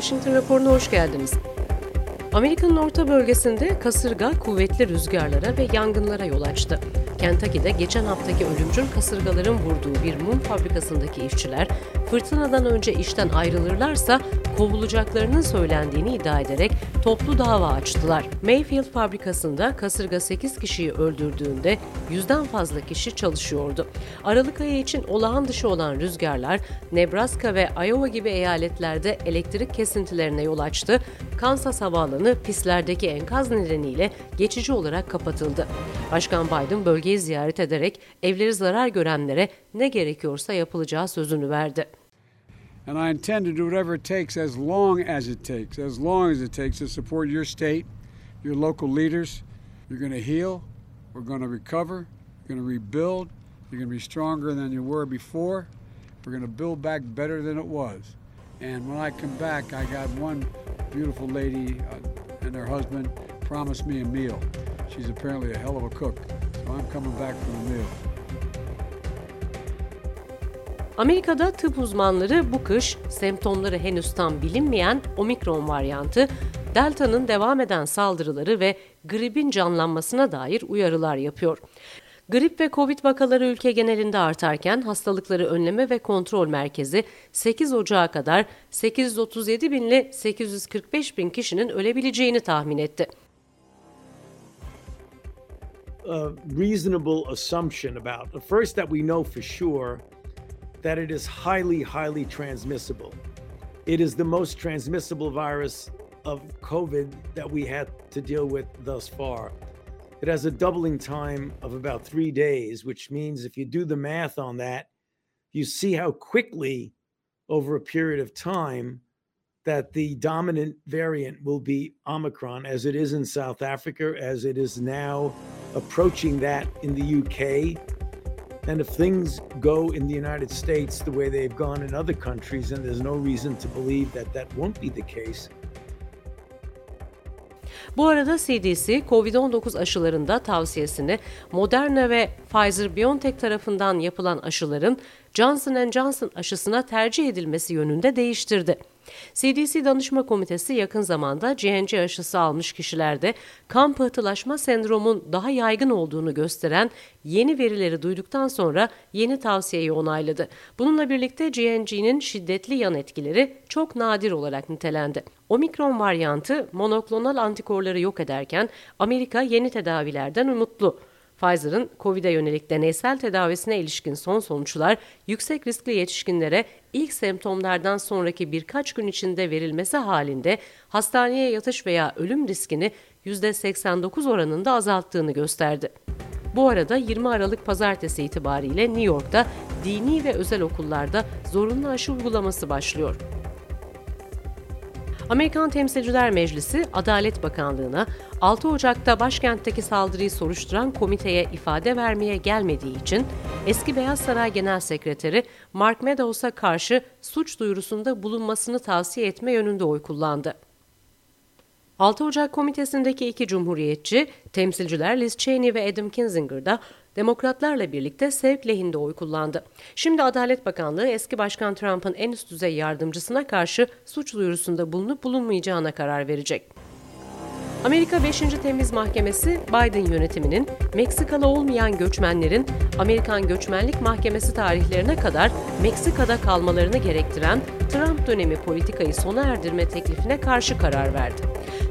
Washington raporuna hoş geldiniz. Amerika'nın orta bölgesinde kasırga kuvvetli rüzgarlara ve yangınlara yol açtı. Kentucky'de geçen haftaki ölümcül kasırgaların vurduğu bir mum fabrikasındaki işçiler fırtınadan önce işten ayrılırlarsa kovulacaklarının söylendiğini iddia ederek toplu dava açtılar. Mayfield fabrikasında kasırga 8 kişiyi öldürdüğünde yüzden fazla kişi çalışıyordu. Aralık ayı için olağan dışı olan rüzgarlar Nebraska ve Iowa gibi eyaletlerde elektrik kesintilerine yol açtı. Kansas havaalanı pistlerdeki enkaz nedeniyle geçici olarak kapatıldı. Başkan Biden bölgeyi ziyaret ederek evleri zarar görenlere ne gerekiyorsa yapılacağı sözünü verdi. And I intend to do whatever it takes as long as it takes, as long as it takes to support your state, your local leaders. You're going to heal. We're going to recover. You're going to rebuild. You're going to be stronger than you were before. We're going to build back better than it was. And when I come back, I got one beautiful lady uh, and her husband promised me a meal. She's apparently a hell of a cook. So I'm coming back for the meal. Amerika'da tıp uzmanları bu kış semptomları henüz tam bilinmeyen omikron varyantı, delta'nın devam eden saldırıları ve gripin canlanmasına dair uyarılar yapıyor. Grip ve Covid vakaları ülke genelinde artarken hastalıkları önleme ve kontrol merkezi 8 Ocağı kadar 837 bin ile 845 bin kişinin ölebileceğini tahmin etti. A reasonable assumption about first that we know for sure that it is highly, highly transmissible. It is the most transmissible virus of COVID that we had to deal with thus far. It has a doubling time of about three days, which means if you do the math on that, you see how quickly, over a period of time, that the dominant variant will be Omicron, as it is in South Africa, as it is now approaching that in the UK, and if things go in the United States the way they've gone in other countries, and there's no reason to believe that that won't be the case. Bu arada CDC, COVID-19 aşılarında tavsiyesini Moderna ve Pfizer-BioNTech tarafından yapılan aşıların Johnson Johnson aşısına tercih edilmesi yönünde değiştirdi. CDC Danışma Komitesi yakın zamanda GNC aşısı almış kişilerde kan pıhtılaşma sendromun daha yaygın olduğunu gösteren yeni verileri duyduktan sonra yeni tavsiyeyi onayladı. Bununla birlikte GNC'nin şiddetli yan etkileri çok nadir olarak nitelendi. Omikron varyantı monoklonal antikorları yok ederken Amerika yeni tedavilerden umutlu. Pfizer'ın COVID'e yönelik deneysel tedavisine ilişkin son sonuçlar yüksek riskli yetişkinlere ilk semptomlardan sonraki birkaç gün içinde verilmesi halinde hastaneye yatış veya ölüm riskini %89 oranında azalttığını gösterdi. Bu arada 20 Aralık pazartesi itibariyle New York'ta dini ve özel okullarda zorunlu aşı uygulaması başlıyor. Amerikan Temsilciler Meclisi, Adalet Bakanlığı'na 6 Ocak'ta başkentteki saldırıyı soruşturan komiteye ifade vermeye gelmediği için eski Beyaz Saray Genel Sekreteri Mark Meadows'a karşı suç duyurusunda bulunmasını tavsiye etme yönünde oy kullandı. 6 Ocak komitesindeki iki cumhuriyetçi, temsilciler Liz Cheney ve Adam Kinzinger da demokratlarla birlikte sevk lehinde oy kullandı. Şimdi Adalet Bakanlığı eski Başkan Trump'ın en üst düzey yardımcısına karşı suç duyurusunda bulunup bulunmayacağına karar verecek. Amerika 5. Temiz Mahkemesi Biden yönetiminin Meksikalı olmayan göçmenlerin Amerikan Göçmenlik Mahkemesi tarihlerine kadar Meksika'da kalmalarını gerektiren Trump dönemi politikayı sona erdirme teklifine karşı karar verdi.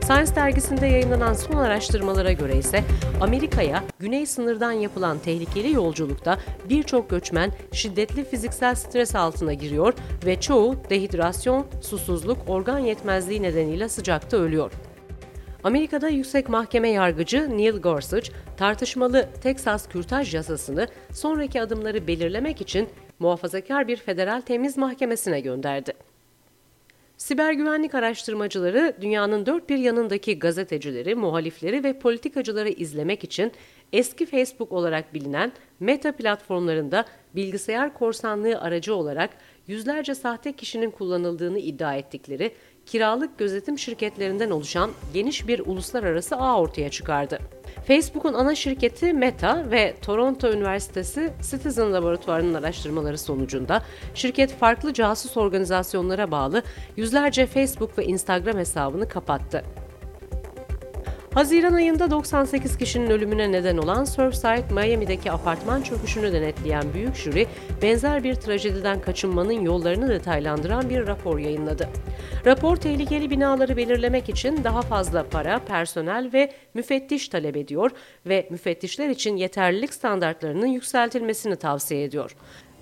Science dergisinde yayınlanan son araştırmalara göre ise Amerika'ya güney sınırdan yapılan tehlikeli yolculukta birçok göçmen şiddetli fiziksel stres altına giriyor ve çoğu dehidrasyon, susuzluk, organ yetmezliği nedeniyle sıcakta ölüyor. Amerika'da yüksek mahkeme yargıcı Neil Gorsuch, tartışmalı Teksas kürtaj yasasını sonraki adımları belirlemek için muhafazakar bir federal temiz mahkemesine gönderdi. Siber güvenlik araştırmacıları dünyanın dört bir yanındaki gazetecileri, muhalifleri ve politikacıları izlemek için eski Facebook olarak bilinen Meta platformlarında bilgisayar korsanlığı aracı olarak yüzlerce sahte kişinin kullanıldığını iddia ettikleri kiralık gözetim şirketlerinden oluşan geniş bir uluslararası ağ ortaya çıkardı. Facebook'un ana şirketi Meta ve Toronto Üniversitesi Citizen Laboratuvarı'nın araştırmaları sonucunda şirket farklı casus organizasyonlara bağlı yüzlerce Facebook ve Instagram hesabını kapattı. Haziran ayında 98 kişinin ölümüne neden olan Surfside, Miami'deki apartman çöküşünü denetleyen büyük jüri, benzer bir trajediden kaçınmanın yollarını detaylandıran bir rapor yayınladı. Rapor tehlikeli binaları belirlemek için daha fazla para, personel ve müfettiş talep ediyor ve müfettişler için yeterlilik standartlarının yükseltilmesini tavsiye ediyor.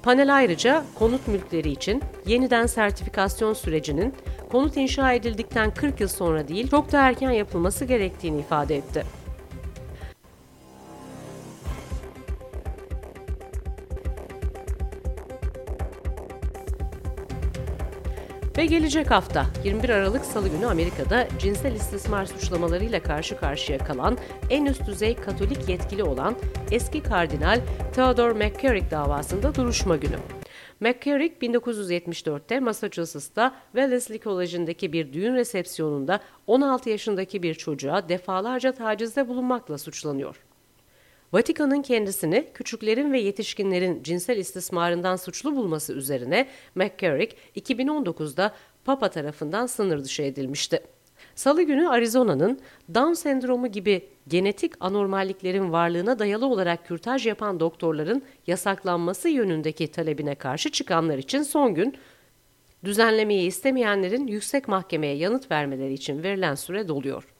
Panel ayrıca konut mülkleri için yeniden sertifikasyon sürecinin konut inşa edildikten 40 yıl sonra değil çok da erken yapılması gerektiğini ifade etti. Ve gelecek hafta 21 Aralık Salı günü Amerika'da cinsel istismar suçlamalarıyla karşı karşıya kalan en üst düzey Katolik yetkili olan eski kardinal Theodore McCarrick davasında duruşma günü. McCarrick 1974'te Massachusetts'ta Wellesley College'ındaki bir düğün resepsiyonunda 16 yaşındaki bir çocuğa defalarca tacizde bulunmakla suçlanıyor. Vatikan'ın kendisini küçüklerin ve yetişkinlerin cinsel istismarından suçlu bulması üzerine McCarrick 2019'da Papa tarafından sınır dışı edilmişti. Salı günü Arizona'nın Down sendromu gibi genetik anormalliklerin varlığına dayalı olarak kürtaj yapan doktorların yasaklanması yönündeki talebine karşı çıkanlar için son gün, düzenlemeyi istemeyenlerin yüksek mahkemeye yanıt vermeleri için verilen süre doluyor.